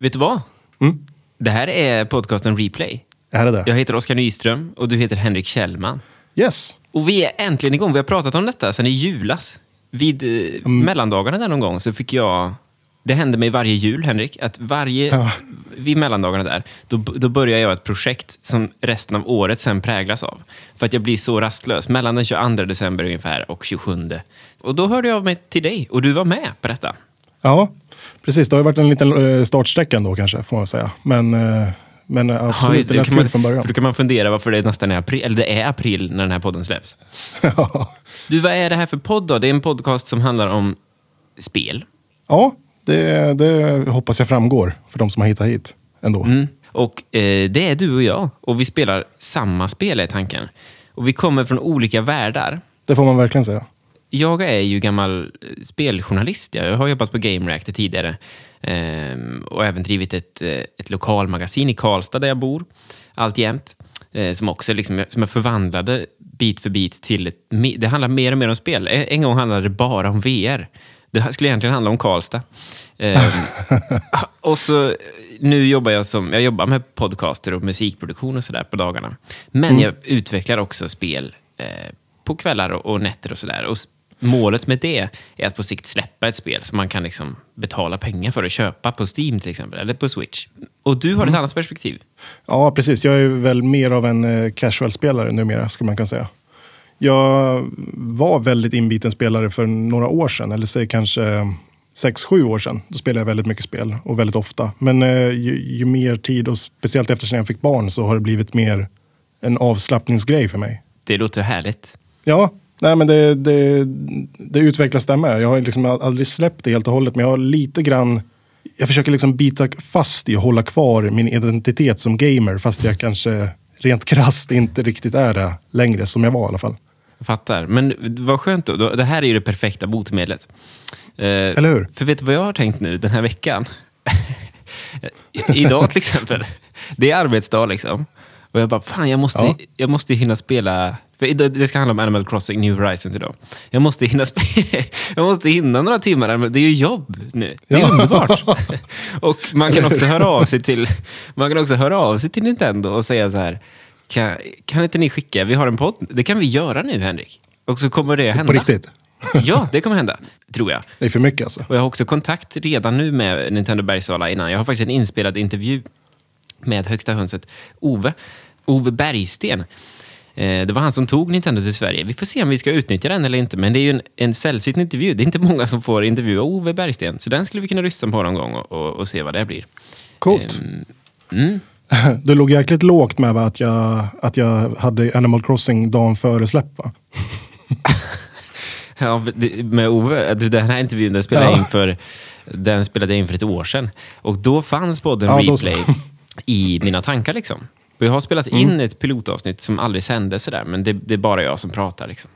Vet du vad? Mm. Det här är podcasten Replay. Är det det? Jag heter Oskar Nyström och du heter Henrik Kjellman. Yes. Och vi är äntligen igång. Vi har pratat om detta sedan i julas. Vid eh, mellandagarna där någon gång så fick jag... Det hände mig varje jul, Henrik, att varje... Ja. Vid mellandagarna där, då, då börjar jag ett projekt som resten av året sen präglas av. För att jag blir så rastlös. Mellan den 22 december ungefär och 27. Och då hörde jag av mig till dig och du var med på detta. Ja, precis. Det har ju varit en liten eh, startsträcka ändå kanske, får man säga. Men, eh, men absolut, just det lät kan man, kul från början. Då kan man fundera varför det nästan är april, eller det är april när den här podden släpps. ja, Du, vad är det här för podd då? Det är en podcast som handlar om spel. ja det, det hoppas jag framgår för de som har hittat hit ändå. Mm. Och eh, det är du och jag. Och vi spelar samma spel är tanken. Och vi kommer från olika världar. Det får man verkligen säga. Jag är ju gammal eh, speljournalist. Jag har jobbat på Game Reactor tidigare. Ehm, och även drivit ett, eh, ett lokalmagasin i Karlstad där jag bor. Alltjämt. Eh, som också liksom, som jag förvandlade bit för bit till ett... Det handlar mer och mer om spel. En, gång handlade det bara om VR. Det skulle egentligen handla om Karlstad. Ehm, och så nu jobbar jag som, jag jobbar med podcaster och musikproduktion och sådär på dagarna. Men jag utvecklar också spel eh, på kvällar och, och nätter och sådär. Och målet med det är att på sikt släppa ett spel som man kan liksom betala pengar för att köpa på Steam till exempel, eller på Switch. Och du har ett annat perspektiv. Ja, precis. Jag är väl mer av en eh, casual-spelare numera, skulle man kunna säga. Jag var väldigt inbiten spelare för några år sedan, eller säg kanske sex sju år sedan. Då spelade jag väldigt mycket spel och väldigt ofta. Men eh, ju, ju mer tid, och speciellt eftersom jag fick barn, så har det blivit mer en avslappningsgrej för mig. Det låter härligt. Ja, nej men det, det, det utvecklas där med. Jag har liksom aldrig släppt det helt och hållet, men jag har lite grann... Jag försöker liksom bita fast i och hålla kvar min identitet som gamer, fast jag kanske rent krasst inte riktigt är det längre, som jag var i alla fall. Jag fattar. Men vad skönt då. Det här är ju det perfekta botemedlet. Eh, Eller hur? För vet du vad jag har tänkt nu den här veckan? Idag till exempel. Det är arbetsdag liksom. Och jag bara, fan jag måste, Ja. jag måste hinna spela... För det ska handla om Animal Crossing New Horizons idag. Jag måste hinna, jag måste hinna några timmar. Det är ju jobb nu. Det är Ja. underbart. Och man kan också höra av sig till man kan också höra av sig till Nintendo och säga så här. Kan, kan inte ni skicka, vi har en podd. Det kan vi göra nu Henrik. Och så kommer det hända. På riktigt. Ja, det kommer hända. Tror jag. Det är för mycket alltså. Och jag har också kontakt redan nu med Nintendo Bergsala innan. Jag har faktiskt en inspelad intervju med högsta hönset Ove. Ove Bergsten. Eh, Det var han som tog Nintendo till Sverige. Vi får se om vi ska utnyttja den eller inte. Men det är ju en, en sällsynt intervju. Det är inte många som får intervjua Ove Bergsten. Så den skulle vi kunna lyssna på någon gång och, och, och se vad det blir. Coolt. Mm. Du låg jäkligt lågt med va, att, jag, att jag hade Animal Crossing dagen före släpp va? Ja, det- med Ove, den här intervjun den spelade, Ja. in för, den spelade jag in för ett år sedan. Och då fanns podden Ja, då. Replay i mina tankar. Liksom. Och jag har spelat in ett pilotavsnitt som aldrig sändes, sådär, men det, det är bara jag som pratar. Liksom.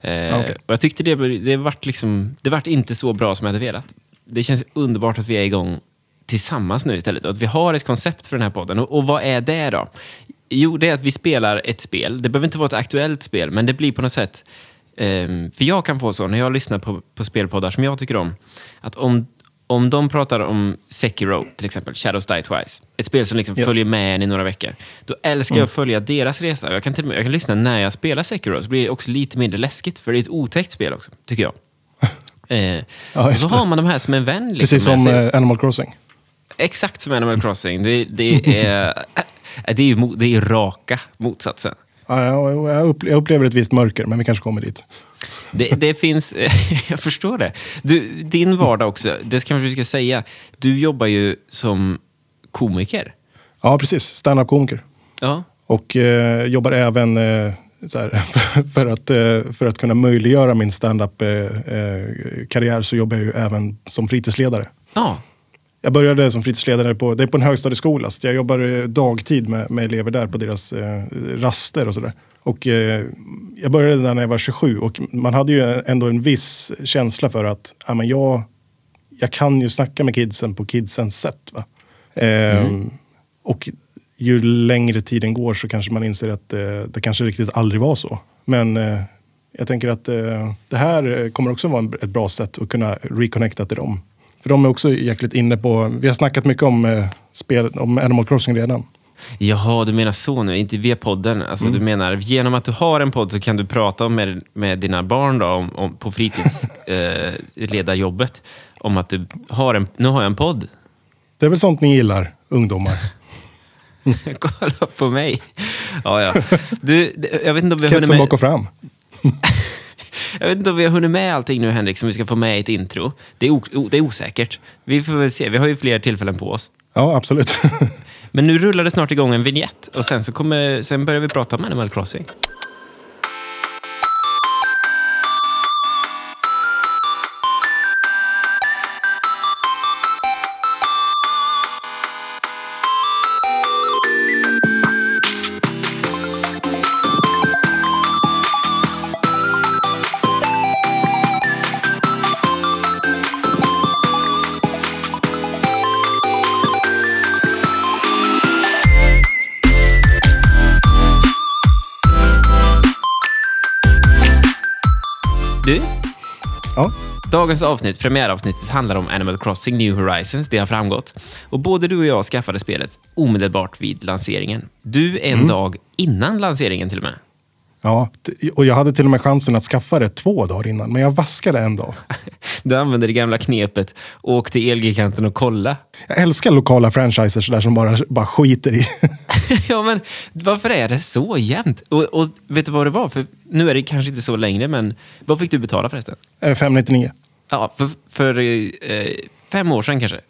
Eh, okej. och jag tyckte det, det, vart liksom, det vart inte så bra som jag hade velat. Det känns underbart att vi är igång tillsammans nu istället och att vi har ett koncept för den här podden. Och, och vad är det då? Jo, det är att vi spelar ett spel. Det behöver inte vara ett aktuellt spel, men det blir på något sätt... ehm, för jag kan få så, när jag lyssnar på, på spelpoddar som jag tycker om, att om, om de pratar om Sekiro, till exempel, Shadows Die Twice, ett spel som liksom Yes. följer med en i några veckor, då älskar jag att följa deras resa. Jag kan, till och med, jag kan lyssna när jag spelar Sekiro, så blir det också lite mindre läskigt, för det är ett otäckt spel också, tycker jag. Eh, Ja, så har man de här som en vän. Liksom, Precis som eh, Animal Crossing. Exakt som Animal Crossing. Det, det är, det är, det är raka motsatsen. Ja, jag upplever ett visst mörker, men vi kanske kommer dit. Det, det finns... Jag förstår det. Du, din vardag också, det ska vi ska säga. Du jobbar ju som komiker. Ja, precis. Stand-up-komiker. Ja. Och eh, jobbar även eh, här, för, att, eh, för att kunna möjliggöra min stand-up-karriär så jobbar jag ju även som fritidsledare. Ja. Jag började som fritidsledare på, det är på en högstadieskola, så jag jobbar eh, dagtid med, med elever där på deras eh, raster och sådär. Och eh, jag började där när jag var 27 och man hade ju ändå en viss känsla för att ja, men jag, jag kan ju snacka med kidsen på kidsens sätt. Va? Eh, Och ju längre tiden går så kanske man inser att eh, det kanske riktigt aldrig var så. Men eh, jag tänker att eh, det här kommer också vara ett bra sätt att kunna reconnecta till dem. För de är också jäkligt inne på, vi har snackat mycket om, eh, spel, om Animal Crossing redan. Jaha, du menar så nu, inte via podden. Alltså, Du menar genom att du har en podd så kan du prata med, med dina barn då, om, om, på fritidsledarjobbet om att du har en, nu har jag en podd. Det är väl sånt ni gillar, ungdomar? Kolla på mig. Ja, ja. Du, jag vet inte om vi har hunnit Kepsen med, bak och fram. jag vet inte om vi har hunnit med allting nu, Henrik, som vi ska få med i ett intro. Det är, det är osäkert. Vi får väl se. Vi har ju fler tillfällen på oss. Ja, absolut. Men nu rullar det snart igång en vignett och sen, så kommer, sen börjar vi prata om Animal Crossing. Dagens avsnitt, premiäravsnittet, handlar om Animal Crossing New Horizons. Det har framgått. Och både du och jag skaffade spelet omedelbart vid lanseringen. Du en dag innan lanseringen till och med. ja. Och jag hade till och med chansen att skaffa det två dagar innan, men jag vaskade en dag. Du använde det gamla knepet, åk till Elgiganten och kolla. Jag älskar lokala franchiser där som bara, bara skiter i. ja, men varför är det så jämnt? Och, och vet du vad det var? För nu är det kanske inte så längre, men vad fick du betala förresten? Eh, 599. Ja, för, för eh, fem år sedan kanske.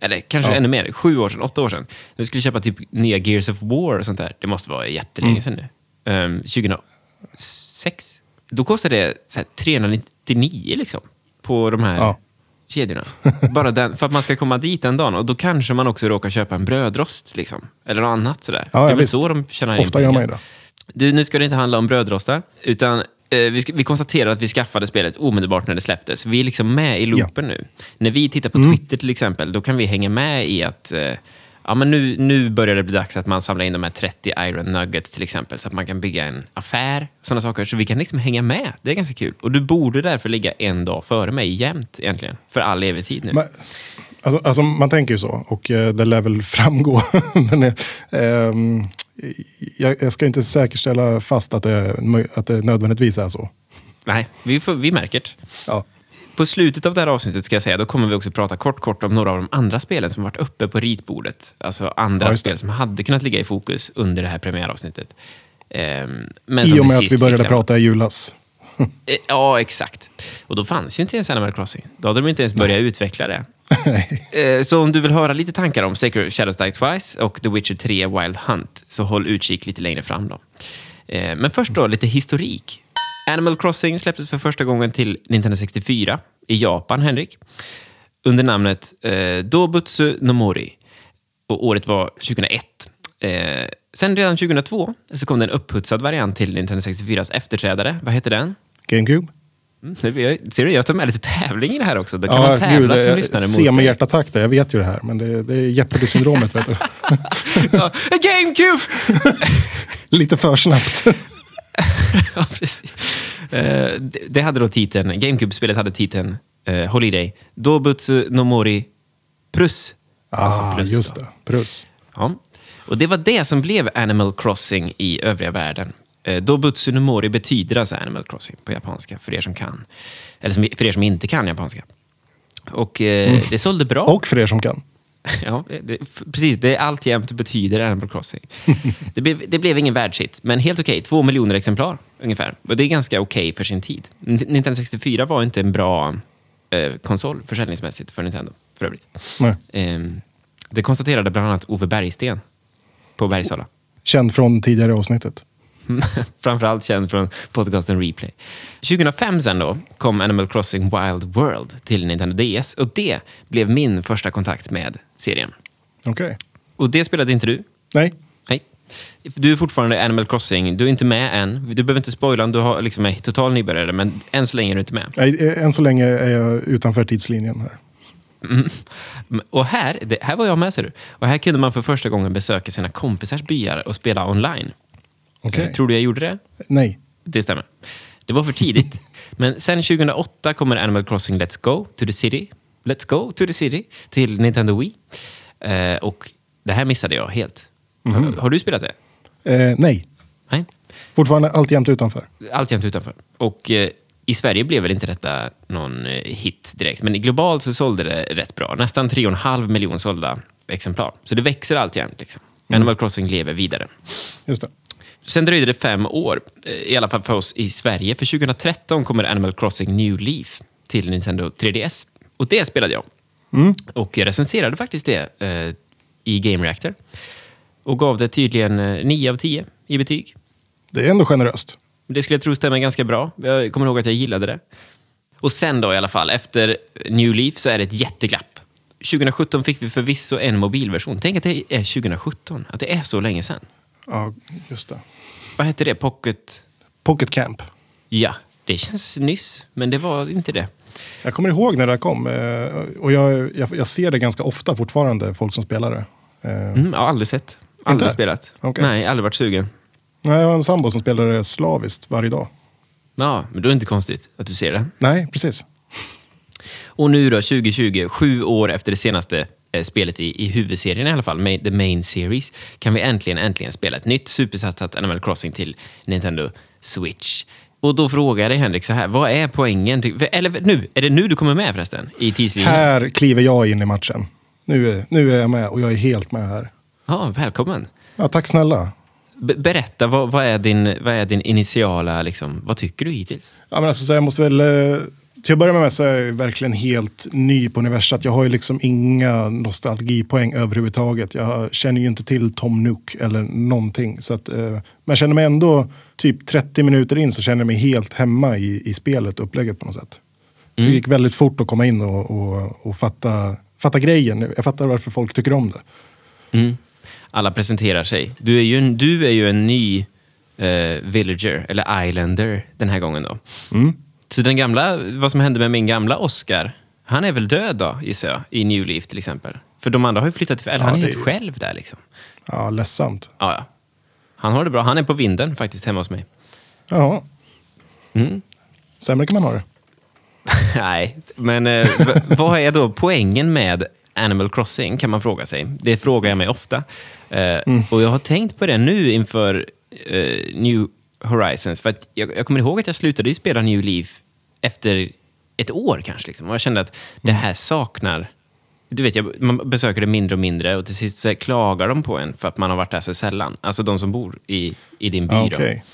Eller kanske Ja. ännu mer. Sju år sedan, åtta år sedan. Du skulle köpa typ nya Gears of War och sånt där. Det måste vara jättelänge sedan nu. Um, 2006. Då kostade det så här, 399 liksom. På de här Ja. kedjorna. Bara den, för att man ska komma dit den dagen. Och då kanske man också råkar köpa en brödrost. Liksom. Eller något annat sådär. Ja, det är väl visst. så de tjänar in Ofta gör man ju det. Du, nu ska det inte handla om brödrostar, utan vi, ska, vi konstaterar att vi skaffade spelet omedelbart när det släpptes. Vi är liksom med i loopen nu. När vi tittar på Twitter till exempel, då kan vi hänga med i att eh, ja, men nu, nu börjar det bli dags att man samlar in de här 30 Iron Nuggets till exempel, så att man kan bygga en affär, sådana saker. Så vi kan liksom hänga med. Det är ganska kul. Och du borde därför ligga en dag före mig jämt egentligen, för all evig tid nu. Men, alltså, alltså, man tänker ju så och eh, det lär väl framgå. Men, eh, ehm, jag, jag ska inte säkerställa fast att det, att det nödvändigtvis är så. Nej, vi, får, vi märker det. Ja. På slutet av det här avsnittet ska jag säga, då kommer vi också prata kort, kort om några av de andra spelen som varit uppe på ritbordet. Alltså andra Ja, spel som hade kunnat ligga i fokus under det här premiäravsnittet. Ehm, men I och med att vi började prata i julas. Eh, Ja, exakt. Och då fanns ju inte ens Animal Crossing. Då hade de inte ens börjat utveckla det. Eh, så om du vill höra lite tankar om Sacred Shadows Die Twice och The Witcher 3 Wild Hunt, så håll utkik lite längre fram då. Eh, men först då, lite historik. Animal Crossing släpptes för första gången till Nintendo 64 i Japan, Henrik. Under namnet eh, Dobutsu no Mori. Och året var 2001. Eh, sen redan 2002 så kom det en upphutsad variant till Nintendo 64s efterträdare. Vad heter den? GameCube? Mm, Ser du, jag tar med lite tävling i det här också. Då kan man tävla som jag lyssnare ser mot med dig. hjärtattack där. Jag vet ju det här, men det, det är Jeopardy-syndromet. vet du. Ja, GameCube! Lite för snabbt. ja, precis. Eh, det, det hade då titeln, GameCube-spelet hade titeln uh, Holiday. Dobutsu no Mori Plus. Alltså ah, plus just det. Plus. Ja. Och det var det som blev Animal Crossing i övriga världen. Eh, Dobutsu no Mori betyder alltså Animal Crossing på japanska, för er som kan. Eller för er som inte kan japanska. Och eh, det sålde bra. Och för er som kan. Ja, det, precis. Det är alltjämt betyder Animal Crossing. Det blev, det blev ingen världshit, men helt okej. Två miljoner exemplar ungefär. Och det är ganska okej för sin tid. Nintendo 64 var inte en bra eh, konsol försäljningsmässigt för Nintendo, för övrigt. Ehm, det konstaterade bland annat Ove Bergsten på Bergsala. Känd från tidigare avsnittet. Framförallt känd från podcasten Replay. 2005 sen då kom Animal Crossing Wild World till Nintendo DS och det blev min första kontakt med serien. Okej. Och det spelade inte du? Nej. Nej. Du är fortfarande Animal Crossing. Du är inte med än. Du behöver inte spoila du har liksom är total nybörjare, men än så länge är du inte med. Nej, eh, än så länge är jag utanför tidslinjen här. Och här, det, här var jag med ser du. Och här kunde man för första gången besöka sina kompisars byar och spela online. Okej. Eh, Tror du jag gjorde det? Nej. Det stämmer. Det var för tidigt. Men sen 2008 kommer Animal Crossing Let's Go to the City. Let's Go to the City till Nintendo Wii. Eh, och det här missade jag helt. Har, har du spelat det? Eh, nej, Nej? fortfarande alltjämt utanför. Alltjämt utanför. Och eh, i Sverige blev väl inte detta någon eh, hit direkt, men globalt så sålde det rätt bra. Nästan 3,5 miljoner sålda exemplar. Så det växer alltjämt. Liksom. Animal Crossing lever vidare. Just det. Sen dröjde det fem år, eh, i alla fall för oss i Sverige. För 2013 kommer Animal Crossing New Leaf till Nintendo 3DS. Och det spelade jag. Och jag recenserade faktiskt det eh, i Game Reactor. Och gav det tydligen eh, 9 av 10 i betyg. Det är ändå generöst. Det skulle jag tro stämmer ganska bra. Jag kommer ihåg att jag gillade det. Och sen då i alla fall, efter New Leaf så är det ett jätteglapp. 2017 fick vi förvisso en mobilversion. Tänk att det är 2017, att det är så länge sedan. Ja, just det. Vad hette det? Pocket... Pocket Camp. Ja, det känns nyss, men det var inte det. Jag kommer ihåg när det här kom. eh, Och jag, jag, jag ser det ganska ofta fortfarande, folk som spelar det. Eh, Mm, jag har aldrig sett. Aldrig Inte? spelat. Okej. Nej, aldrig varit sugen. nej, Jag har en sambo som spelar det slaviskt varje dag. Ja, men då är det inte konstigt att du ser det. Nej, precis. Och nu då, 2020, sju år efter det senaste spelet i, i huvudserien i alla fall, The Main Series, kan vi äntligen, äntligen spela ett nytt supersatsat Animal Crossing till Nintendo Switch. Och då frågar jag dig Henrik så här, vad är poängen? Till, eller nu, är det nu du kommer med förresten? I tidslinjen? Här kliver jag in i matchen. Nu, är- nu är jag med och jag är helt med här. Ja, välkommen. Ja, tack snälla. Be- berätta, vad, vad, är din, vad är din initiala, liksom, vad tycker du hittills? Ja, men alltså, så jag måste väl, eh, till att börja med så är jag verkligen helt ny på universat. Jag har ju liksom inga nostalgipoäng överhuvudtaget. Jag känner ju inte till Tom Nook eller någonting. Så att, eh, men jag känner mig ändå, typ 30 minuter in så känner jag mig helt hemma i, i spelet och upplägget på något sätt. Det gick väldigt fort att komma in och, och, och fatta, fatta grejen. Jag fattar varför folk tycker om det. Mm. Alla presenterar sig. Du är ju en, du är ju en ny eh, villager, eller islander, den här gången då. Mm. Så den gamla, vad som hände med min gamla Oscar, han är väl död då, gissar jag, i New Leaf till exempel. För de andra har ju flyttat till, eller Ja, han är helt är- själv där liksom. Ja, ledsamt. Ja, ja. Han har det bra. Han är på vinden faktiskt hemma hos mig. Ja, Mm. sämre kan man ha det. Nej, men eh, vad är då poängen med Animal Crossing kan man fråga sig. Det frågar jag mig ofta. Eh, Och jag har tänkt på det nu inför eh, New Horizons. För att jag, jag kommer ihåg att jag slutade ju spela New Leaf efter ett år kanske. Liksom. Och jag kände att det här saknar... Du vet, jag, man besöker det mindre och mindre och till sist så klagar de på en för att man har varit där så sällan. Alltså de som bor i, i din by. Ja, då. okej.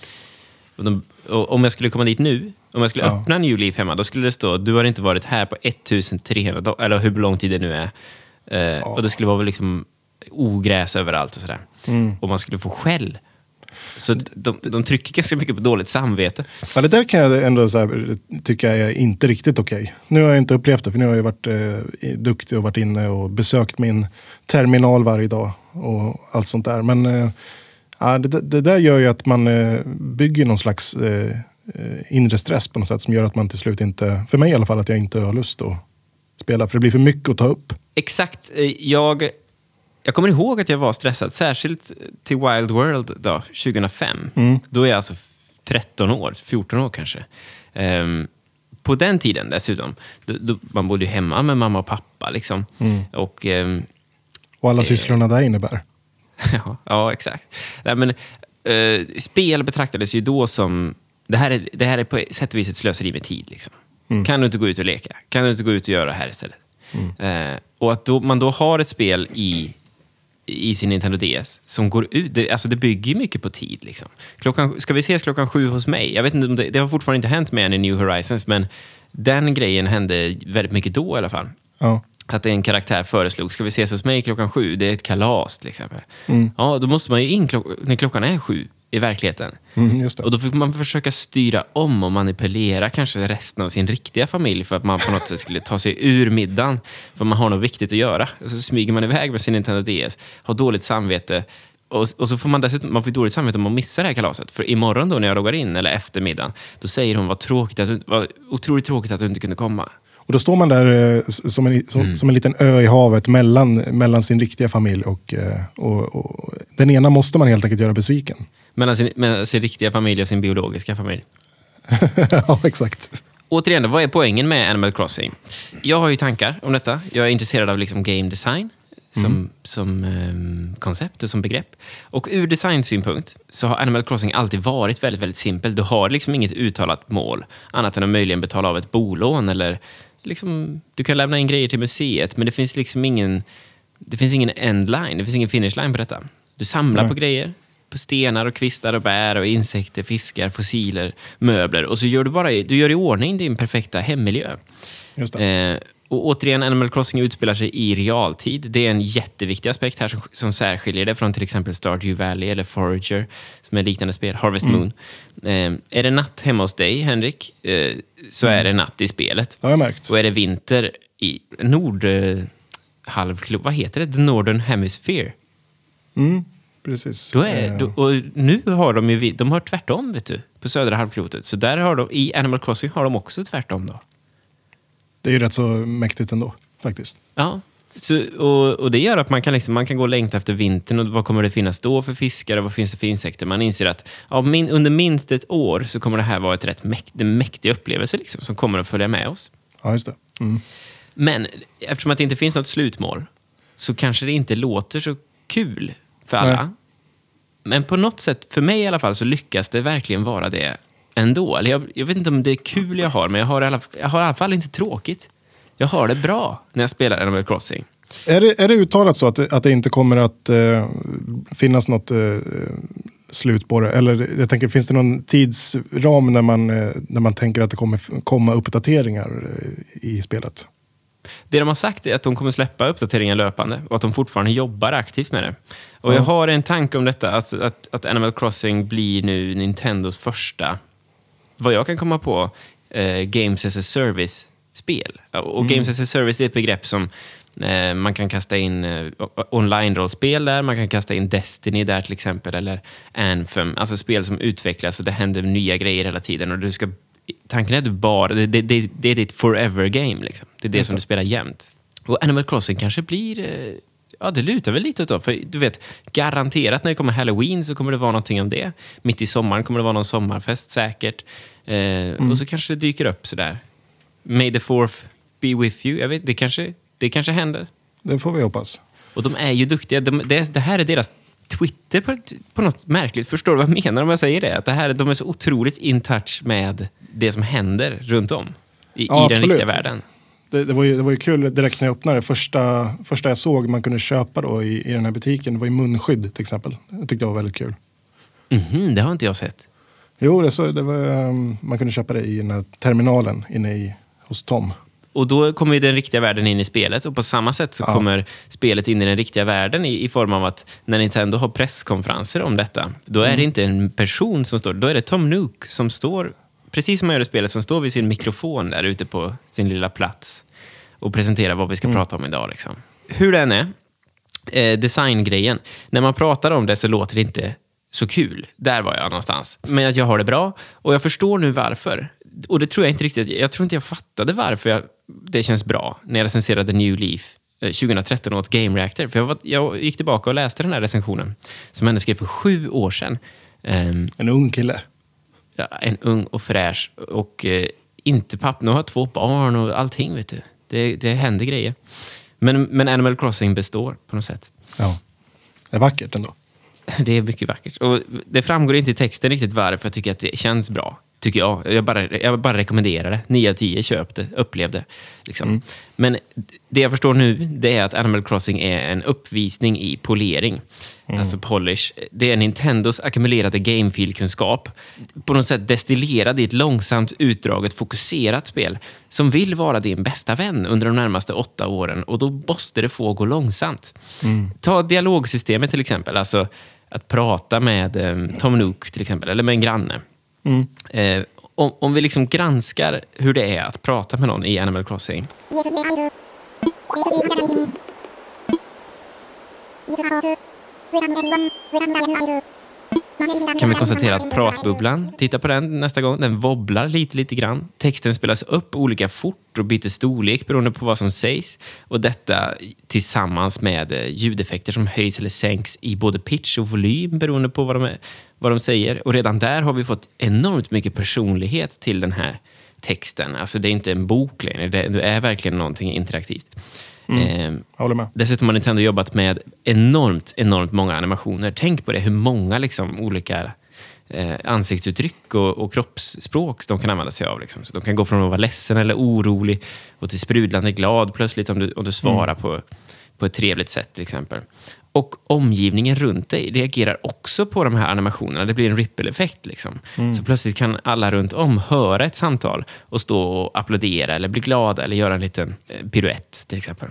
Och de, och om jag skulle komma dit nu, om jag skulle Ja. öppna New Leaf hemma, då skulle det stå du har inte varit här på 1300 dagar, eller hur lång tid det nu är. Eh, Och det skulle vara liksom ogräs överallt och sådär. Mm. Och man skulle få skäll. Så de, de trycker ganska mycket på dåligt samvete. Ja, det där kan jag ändå här, tycka är inte riktigt okej. Nu har jag inte upplevt det, för nu har jag varit eh, duktig och varit inne och besökt min terminal varje dag och allt sånt där. Men eh, ja, det, det där gör ju att man eh, bygger någon slags eh, eh, inre stress på något sätt som gör att man till slut inte, för mig i alla fall, att jag inte har lust att spela. För det blir för mycket att ta upp. Exakt. eh, Jag, jag kommer ihåg att jag var stressad, särskilt till Wild World då, 2005. Då är jag alltså 13 år, 14 år kanske. Ehm, på den tiden dessutom, då, då, man bodde ju hemma med mamma och pappa. Liksom. Och, ehm, Och alla sysslorna där innebär. ja, ja, exakt. Nej, men, eh, spel betraktades ju då som... Det här, är, det här är på sätt och vis ett slöseri med tid. Liksom. Kan du inte gå ut och leka? Kan du inte gå ut och göra det här istället? Eh, och att då, man då har ett spel i, i sin Nintendo DS som går ut... Det, alltså det bygger ju mycket på tid. Liksom. Klockan, ska vi ses klockan sju hos mig? Jag vet inte om det, det har fortfarande inte hänt med än i New Horizons, men den grejen hände väldigt mycket då i alla fall. Ja. Att en karaktär föreslog, ska vi ses hos mig klockan sju? Det är ett kalas till exempel. Ja, då måste man ju in klock- när klockan är sju i verkligheten. Mm. Och då fick man försöka styra om och manipulera kanske resten av sin riktiga familj för att man på något sätt skulle ta sig ur middagen. För man har något viktigt att göra. Och så smyger man iväg med sin Nintendo DS, har dåligt samvete. Och, och så får man dessutom man får dåligt samvete om man missar det här kalaset. För imorgon då när jag loggar in, eller efter middagen, då säger hon vad tråkigt att du, vad otroligt tråkigt att du inte kunde komma. Och då står man där eh, som en, som, som en liten ö i havet mellan, mellan sin riktiga familj och, eh, och, och den ena måste man helt enkelt göra besviken. Mellan sin, mellan sin riktiga familj och sin biologiska familj. ja, exakt. återigen, vad är poängen med Animal Crossing? Jag har ju tankar om detta. Jag är intresserad av liksom game design som, Mm. som ehm, koncept och som begrepp. Och ur designsynpunkt så har Animal Crossing alltid varit väldigt, väldigt simpel. Du har liksom inget uttalat mål, annat än att möjligen betala av ett bolån eller liksom, du kan lämna in grejer till museet, men det finns liksom ingen, det finns ingen endline, det finns ingen finish line på detta. Du samlar Nej. på grejer, stenar och kvistar och bär och insekter, fiskar, fossiler, möbler och så gör du bara du gör i ordning din perfekta hemmiljö. Eh, och återigen, Animal Crossing utspelar sig i realtid. Det är en jätteviktig aspekt här som, som särskiljer det från till exempel Stardew Valley eller Forager, som är liknande spel, Harvest Moon. Eh, är det natt hemma hos dig, Henrik, eh, så är det natt i spelet. Det har jag märkt. Och är det vinter i nord... Eh, vad heter det? The Northern Hemisphere. Mm, precis. Då är, Eh, då, och nu har de ju de har tvärtom, vet du, på södra halvklotet. Så där har de, i Animal Crossing har de också tvärtom då. Det är ju rätt så mäktigt ändå, faktiskt. Ja. Så, och, och det gör att man kan, liksom, man kan gå och längta efter vintern och vad kommer det finnas då för fiskar och vad finns det för insekter? Man inser att ja, min, under minst ett år så kommer det här vara ett rätt mäkt, mäktig upplevelse liksom, som kommer att följa med oss. Ja, just det. Mm. Men eftersom att det inte finns något slutmål så kanske det inte låter så kul för alla. Nej. Men på något sätt, för mig i alla fall, så lyckas det verkligen vara det ändå. Jag, jag vet inte om det är kul jag har, men jag har, i alla, jag har i alla fall inte tråkigt. Jag har det bra när jag spelar Animal Crossing. Är, det, är det uttalat så att det, att det inte kommer att eh, finnas något eh, slut på det? Eller jag tänker, finns det någon tidsram när man, eh, när man tänker att det kommer komma uppdateringar eh, i spelet? Det de har sagt är att de kommer släppa uppdateringar löpande och att de fortfarande jobbar aktivt med det. Och jag Ja. har en tanke om detta, att, att, att Animal Crossing blir nu Nintendos första, vad jag kan komma på, eh, Games as a Service-spel. Och Games as a Service är ett begrepp som eh, man kan kasta in eh, online-rollspel där, man kan kasta in Destiny där till exempel, eller Anthem. Alltså spel som utvecklas och det händer nya grejer hela tiden. Och du ska, tanken är att du bara, det, det, det, det är ditt forever game. Liksom. Det är det som du spelar jämt. Och Animal Crossing kanske blir... eh, Ja, det lutar väl lite det. För du vet, garanterat när det kommer Halloween så kommer det vara någonting om det. Mitt i sommaren kommer det vara någon sommarfest säkert. Eh, Och så kanske det dyker upp sådär. May the fourth be with you. Jag vet, det, kanske, det kanske händer. Det får vi hoppas. Och de är ju duktiga. De, det, det här är deras Twitter på, på något märkligt. Förstår du vad jag menar om jag säger det? Att det här, de är så otroligt in touch med det som händer runt om. I, Ja, i den riktiga världen. Det, det, var ju, det var ju kul direkt när jag öppnade. Första, första jag såg man kunde köpa då i, i den här butiken det var ju munskydd till exempel. Det tyckte jag var väldigt kul. Mhm, det har inte jag sett. Jo, det, så, det var, um, man kunde köpa det i den här terminalen inne i, hos Tom. Och då kommer ju den riktiga världen in i spelet och på samma sätt så Ja. kommer spelet in i den riktiga världen i, i form av att när Nintendo har presskonferenser om detta, då är det inte en person som står, då är det Tom Nook som står, precis som man gör i spelet, som står vid sin mikrofon där ute på sin lilla plats och presenterar vad vi ska prata om idag. Liksom. Hur den är, eh, designgrejen, när man pratar om det så låter det inte så kul. Där var jag någonstans. Men att jag har det bra och jag förstår nu varför. Och det tror jag inte riktigt, jag tror inte jag fattade varför jag, det känns bra när jag recenserade New Leaf eh, 2013 åt Game Reactor. För jag, var, jag gick tillbaka och läste den här recensionen som henne skrev för sju år sedan. Ehm, En ung kille. ja, en ung och fräsch och eh, inte pappa. Nu har jag två barn och allting, vet du. Det, det händer grejer. Men, men Animal Crossing består på något sätt. Ja. Det är vackert ändå. Det är mycket vackert. Och det framgår inte i texten riktigt varför jag tycker att det känns bra. Tycker jag. Jag bara, jag bara rekommenderar det. 9 av 10, köp det, upplev det. Liksom. Men det jag förstår nu, det är att Animal Crossing är en uppvisning i polering. Alltså polish. Det är Nintendos ackumulerade gamefeel-kunskap. På något sätt destillerad i ett långsamt, utdraget, fokuserat spel som vill vara din bästa vän under de närmaste åtta åren och då måste det få gå långsamt. Ta dialogsystemet till exempel, alltså att prata med eh, Tom Nook till exempel, eller med en granne. Eh, om, om vi liksom granskar hur det är att prata med någon i Animal Crossing. kan vi konstatera att pratbubblan, titta på den nästa gång, den wobblar lite, lite grann. Texten spelas upp olika fort och byter storlek beroende på vad som sägs. Och detta tillsammans med eh, ljudeffekter som höjs eller sänks i både pitch och volym beroende på vad de, är, vad de säger. Och redan där har vi fått enormt mycket personlighet till den här texten. Alltså det är inte en bok längre, det, är verkligen någonting interaktivt. Eh, håller med. Dessutom har Nintendo jobbat med enormt, enormt många animationer. Tänk på det, hur många liksom, olika eh, ansiktsuttryck och, och kroppsspråk de kan använda sig av. Liksom. Så de kan gå från att vara ledsen eller orolig och till sprudlande glad plötsligt om du, om du svarar på, på ett trevligt sätt till exempel. Och omgivningen runt dig reagerar också på de här animationerna. Det blir en ripple-effekt. Liksom. Så plötsligt kan alla runt om höra ett samtal och stå och applådera eller bli glada eller göra en liten eh, piruett till exempel.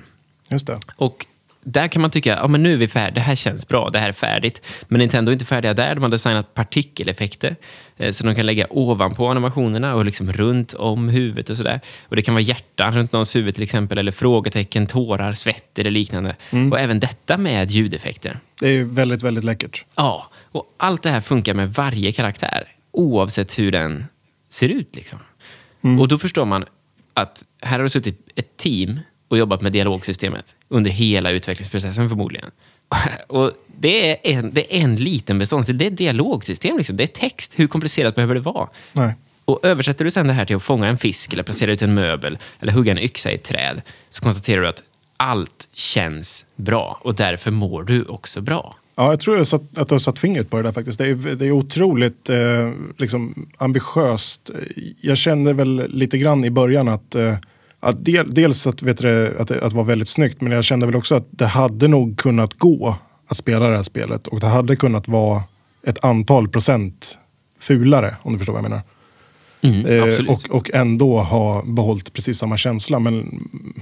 Just det. Och där kan man tycka, ja men nu är vi färdiga, det här känns bra, det här är färdigt. Men Nintendo är inte färdiga där, de har designat partikeleffekter. eh, Så de kan lägga ovanpå animationerna och liksom runt om huvudet och sådär. Och det kan vara hjärtan runt någons huvud till exempel, eller frågetecken, tårar, svett eller liknande. Och även detta med ljudeffekter. Det är väldigt, väldigt läckert. Ja, och allt det här funkar med varje karaktär, oavsett hur den ser ut. Liksom. Och då förstår man att här har det suttit ett team och jobbat med dialogsystemet under hela utvecklingsprocessen förmodligen. Och det är en, det är en liten beståndsdel, det är ett dialogsystem, liksom. det är text. Hur komplicerat behöver det vara? Nej. Och översätter du sen det här till att fånga en fisk, eller placera ut en möbel, eller hugga en yxa i ett träd, så konstaterar du att allt känns bra och därför mår du också bra. Ja, jag tror att du har satt fingret på det där faktiskt. Det är, det är otroligt eh, liksom, ambitiöst. Jag kände väl lite grann i början att, eh, att del, dels att, vet du, att, det- att det var väldigt snyggt, men jag kände väl också att det hade nog kunnat gå att spela det här spelet och det hade kunnat vara ett antal procent fulare, om du förstår vad jag menar. Mm, Eh, och, och ändå ha behållit precis samma känsla. Men mm,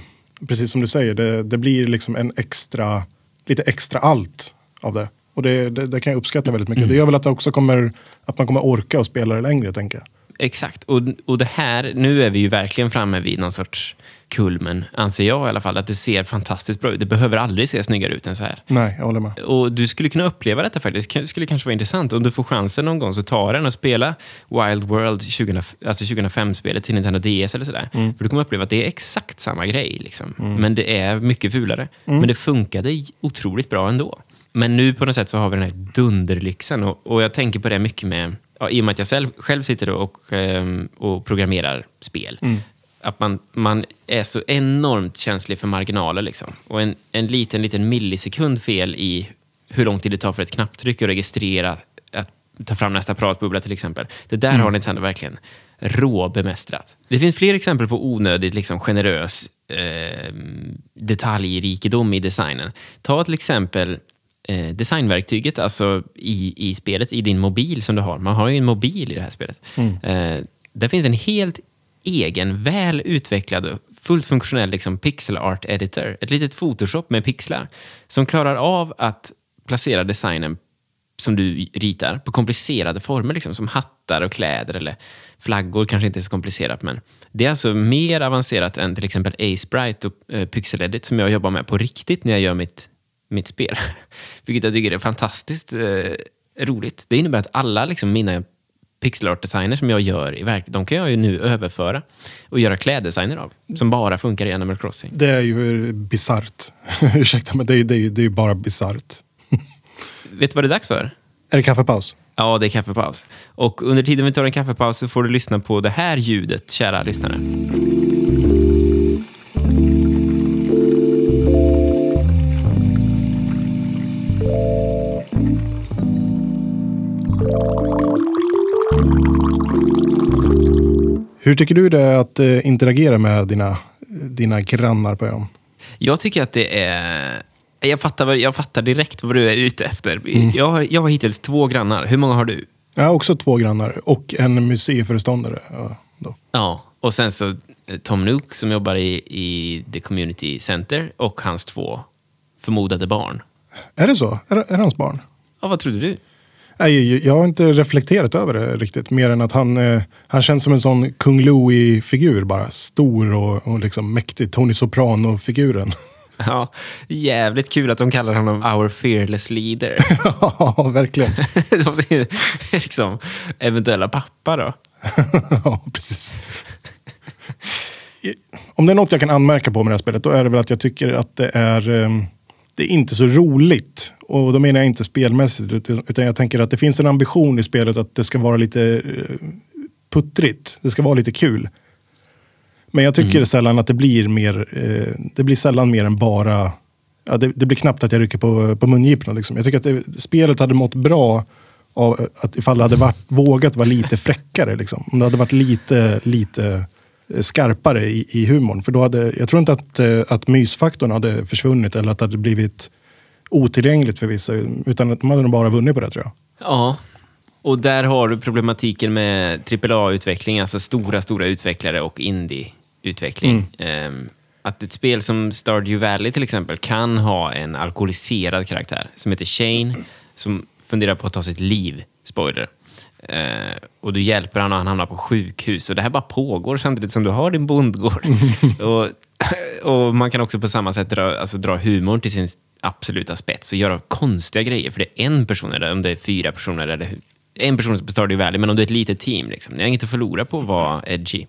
precis som du säger, det, det blir liksom en extra, lite extra allt av det. Och det, det, det kan jag uppskatta väldigt mycket. Det gör väl att, det också kommer, att man kommer orka och spela det längre, tänker jag. Exakt. Och, och det här, nu är vi ju verkligen framme vid någon sorts kulmen, anser jag i alla fall. Att det ser fantastiskt bra ut. Det behöver aldrig se snyggare ut än så här. Nej, jag håller med. Och du skulle kunna uppleva detta faktiskt. Det skulle kanske vara intressant. Om du får chansen någon gång så ta den och spela Wild World 20, alltså 2005-spelet till Nintendo DS eller sådär. För du kommer uppleva att det är exakt samma grej. Liksom. Men det är mycket fulare. Men det funkade otroligt bra ändå. Men nu på något sätt så har vi den här dunderlyxen och, och jag tänker på det mycket med, ja, i och med att jag själv, själv sitter och, ehm, och programmerar spel. Att man, man är så enormt känslig för marginaler. Liksom. Och en, en liten, liten millisekund fel i hur lång tid det tar för ett knapptryck att registrera att ta fram nästa pratbubbla till exempel. Det där har Nintendo verkligen råbemästrat. Det finns fler exempel på onödigt liksom, generös eh, detaljrikedom i designen. Ta till exempel eh, designverktyget alltså i, i spelet, i din mobil som du har. Man har ju en mobil i det här spelet. Eh, där finns en helt egen, väl utvecklad fullt funktionell liksom, pixel art editor. Ett litet Photoshop med pixlar som klarar av att placera designen som du ritar på komplicerade former, liksom, som hattar och kläder eller flaggor. kanske inte är så komplicerat, men det är alltså mer avancerat än till exempel A-Sprite och eh, Pixel Edit som jag jobbar med på riktigt när jag gör mitt, mitt spel. Vilket jag tycker är fantastiskt eh, roligt. Det innebär att alla liksom, mina pixel art designer som jag gör i verkligheten, de kan jag ju nu överföra och göra kläddesigner av, som bara funkar i Animal Crossing. Det är ju bisarrt. Ursäkta, men det är, det är, det är ju bara bisarrt. Vet du vad det är dags för? Är det kaffepaus? Ja, det är kaffepaus. Och under tiden vi tar en kaffepaus så får du lyssna på det här ljudet, kära lyssnare. Hur tycker du det är att eh, interagera med dina, dina grannar på ön? Jag tycker att det är... Jag fattar, jag fattar direkt vad du är ute efter. Jag, har, jag har hittills två grannar. Hur många har du? Jag har också två grannar och en museiföreståndare. Ja, då. Ja, och sen så eh, Tom Nook som jobbar i, i The Community Center och hans två förmodade barn. Är det så? Är är hans barn? Ja, vad trodde du? Nej, jag har inte reflekterat över det riktigt. Mer än att han, eh, han känns som en sån kung Louie-figur bara. Stor och, och liksom mäktig. Tony Soprano-figuren. Ja, jävligt kul att de kallar honom our fearless leader. ja, verkligen. de ser liksom eventuella pappa då. ja, precis. Om det är något jag kan anmärka på med det här spelet, då är det väl att jag tycker att det är, eh, det är inte så roligt. Och då menar jag inte spelmässigt, utan jag tänker att det finns en ambition i spelet att det ska vara lite eh, puttrigt. Det ska vara lite kul. Men jag tycker sällan att det blir mer, eh, det blir sällan mer än bara, ja, det, det blir knappt att jag rycker på, på mungiporna. Liksom. Jag tycker att det, spelet hade mått bra av att ifall det hade varit, vågat vara lite fräckare. Liksom. Om det hade varit lite, lite eh, skarpare i, i humorn. För då hade, jag tror inte att, att mysfaktorn hade försvunnit eller att det hade blivit otillgängligt för vissa. Utan att de hade nog bara vunnit på det tror jag. Ja, och där har du problematiken med AAA-utveckling, alltså stora, stora utvecklare och indie-utveckling. Ehm, att ett spel som Stardew Valley till exempel kan ha en alkoholiserad karaktär som heter Shane, som funderar på att ta sitt liv. Spoiler. Eh, och du hjälper honom och han hamnar på sjukhus. Och det här bara pågår samtidigt som du har din bondgård. och, och man kan också på samma sätt dra, alltså, dra humorn till sin absoluta spets och göra konstiga grejer. För det är en person, eller om det är fyra personer, eller en person som består i Valley, men om du är ett litet team, liksom, ni har inget att förlora på att vara edgy.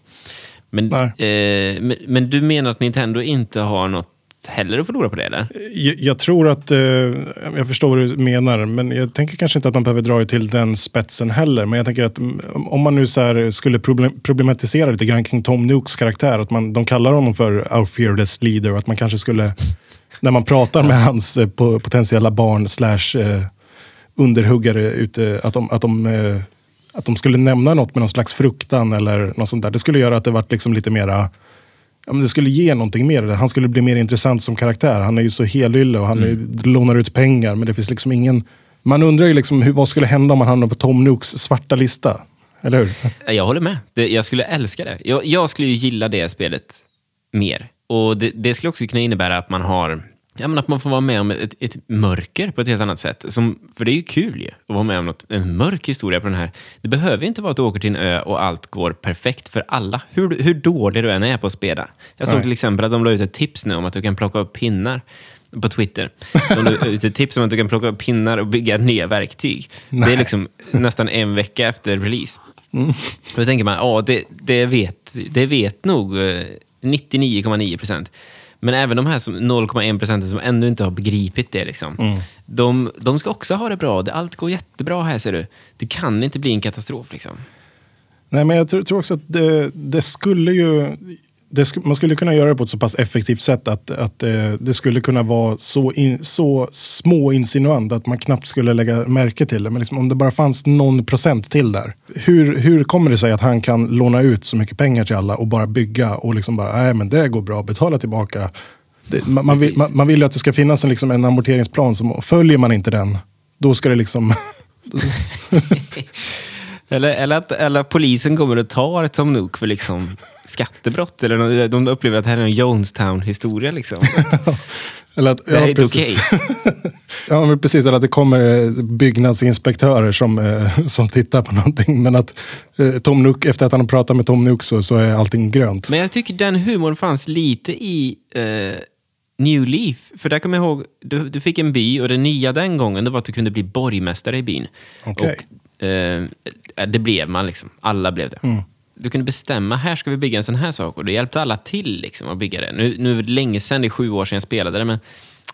Men, eh, men, men du menar att Nintendo inte har något heller att förlora på det, eller? Jag, jag tror att, eh, jag förstår vad du menar, men jag tänker kanske inte att man behöver dra det till den spetsen heller. Men jag tänker att mm, om man nu så här skulle problem, problematisera lite grann kring Tom Nooks karaktär, att man, de kallar honom för our fearless leader och att man kanske skulle, när man pratar med hans eh, po- potentiella barn slash eh, underhuggare ute, att de, att de eh, att de skulle nämna något med någon slags fruktan eller något sånt där. Det skulle göra att det vart liksom lite mera Ja, men det skulle ge någonting mer. Han skulle bli mer intressant som karaktär. Han är ju så helylle och han är, lånar ut pengar. Men det finns liksom ingen... Man undrar ju liksom hur, vad skulle hända om man hamnade på Tom Nooks svarta lista. Eller hur? Jag håller med. Det, jag skulle älska det. Jag, jag skulle ju gilla det spelet mer. Och det, det skulle också kunna innebära att man har Ja, men att man får vara med om ett, ett mörker på ett helt annat sätt. Som, för det är ju kul ju, att vara med om något, en mörk historia på den här. Det behöver ju inte vara att du åker till en ö och allt går perfekt för alla. Hur, hur dålig du än är på att spela. Jag såg Nej. till exempel att de la ut ett tips nu om att du kan plocka upp pinnar på Twitter. De la ut ett tips om att du kan plocka upp pinnar och bygga nya verktyg. Det är liksom nästan en vecka efter release. Då tänker man, ja, det, det, vet, det vet nog eh, 99,9 procent. Men även de här som 0,1 procent som ännu inte har begripit det, liksom, de, de ska också ha det bra. Det, allt går jättebra här, ser du. Det kan inte bli en katastrof. Liksom. Nej, men jag tror, tror också att det, det skulle ju... Sk, man skulle kunna göra det på ett så pass effektivt sätt att, att eh, det skulle kunna vara så, in, så små insinuant att man knappt skulle lägga märke till det. Men liksom, om det bara fanns någon procent till där. Hur, hur kommer det sig att han kan låna ut så mycket pengar till alla och bara bygga och liksom bara, nej men det går bra, betala tillbaka. Det, man, man, vill, man, man vill ju att det ska finnas en, liksom, en amorteringsplan. Som, följer man inte den, då ska det liksom... Eller, eller, att, eller att polisen kommer och tar Tom Nook för liksom skattebrott. Eller de upplever att det här är en Jonestown-historia. Liksom. eller att, Det här är inte okej. Ja, men precis. Eller att det kommer eh, byggnadsinspektörer som, eh, som tittar på någonting. Men att eh, Tom Nook, efter att han har pratat med Tom Nook så, så är allting grönt. Men jag tycker den humorn fanns lite i eh, New Leaf. För där kommer jag ihåg, du, du fick en by och det nya den gången det var att du kunde bli borgmästare i byn. Okej. Och, eh, det blev man liksom. Alla blev det. Mm. Du kunde bestämma, här ska vi bygga en sån här sak. Och då hjälpte alla till liksom, att bygga det. Nu, nu är det länge sedan, det är sju år sedan jag spelade det, men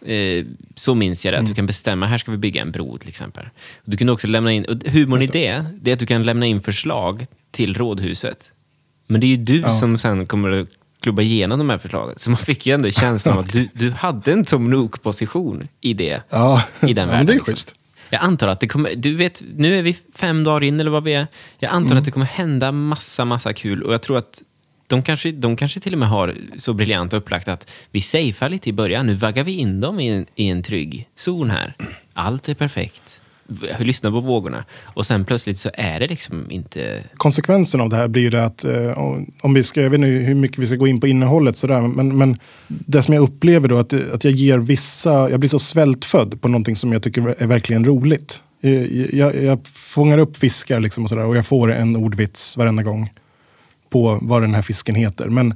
eh, så minns jag det. Att Mm. du kan bestämma, här ska vi bygga en bro till exempel. Du kunde också lämna in, och humorn i det, det är att du kan lämna in förslag till rådhuset. Men det är ju du Ja. som sen kommer att klubba igenom de här förslagen. Så man fick ju ändå känslan av att du, du hade en Tom Nook-position i det. Ja, I den ja, världen. men det är liksom. Jag antar att det kommer, du vet, nu är vi fem dagar in eller vad vi är. Jag antar Mm. att det kommer hända massa, massa kul och jag tror att de kanske, de kanske till och med har så briljant upplagt att vi safear lite i början. Nu vaggar vi in dem i en, i en trygg zon här. Allt är perfekt lyssnar på vågorna. Och sen plötsligt så är det liksom inte... Konsekvensen av det här blir ju det att, eh, om- vi ska, jag vet inte hur mycket vi ska gå in på innehållet, sådär, men, men det som jag upplever då, att, att jag ger vissa, jag blir så svältfödd på någonting som jag tycker är verkligen roligt. Eh, jag, jag fångar upp fiskar liksom och, sådär, och jag får en ordvits varenda gång på vad den här fisken heter. Men,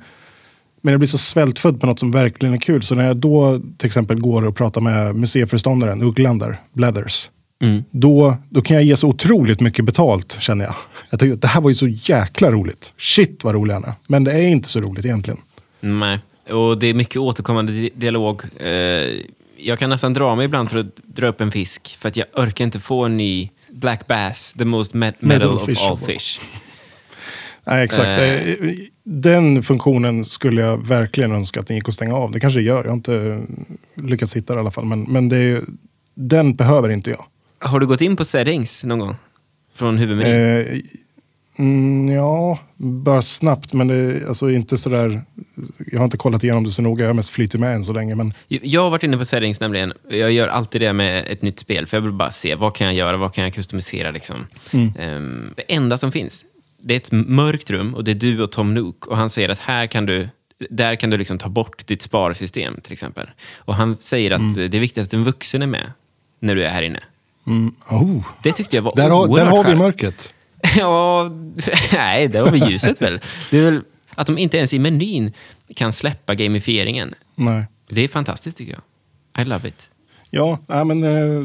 men jag blir så svältfödd på något som verkligen är kul. Så när jag då till exempel går och pratar med museiföreståndaren, Ugglan där, Blathers, Mm. då, då kan jag ge så otroligt mycket betalt känner jag. Jag tycker det här var ju så jäkla roligt. Shit vad rolig han är. Men det är inte så roligt egentligen. Nej. Och det är mycket återkommande di- dialog. Eh, jag kan nästan dra mig ibland för att dra upp en fisk. För att jag orkar inte få en ny Black Bass, the most met- metal Metal of all fish. Nej, exakt. Eh. Det- Den funktionen skulle jag verkligen önska att den gick att stänga av. Det kanske det gör. Jag har inte lyckats hitta det i alla fall. Men, men det den behöver inte jag. Har du gått in på settings någon gång? Från huvudmenyn? Eh, mm, ja, bara snabbt. Men det är alltså inte sådär... Jag har inte kollat igenom det så noga. Jag har mest flyttit med än så länge. Men Jag har varit inne på settings nämligen. Jag gör alltid det med ett nytt spel. För jag vill bara se vad kan jag göra, vad kan jag customisera. Liksom. Ehm, det enda som finns, det är ett mörkt rum och det är du och Tom Nook. Och han säger att här kan du, där kan du liksom ta bort ditt sparsystem till exempel. Och han säger att det är viktigt att en vuxen är med när du är här inne. Mm, oh, Det tyckte jag var där, har, där har vi mörkret. Ja, nej, där har vi ljuset väl. Det är väl att de inte ens i menyn kan släppa gamifieringen. Nej. Det är fantastiskt tycker jag. I love it. Ja, nej, men eh,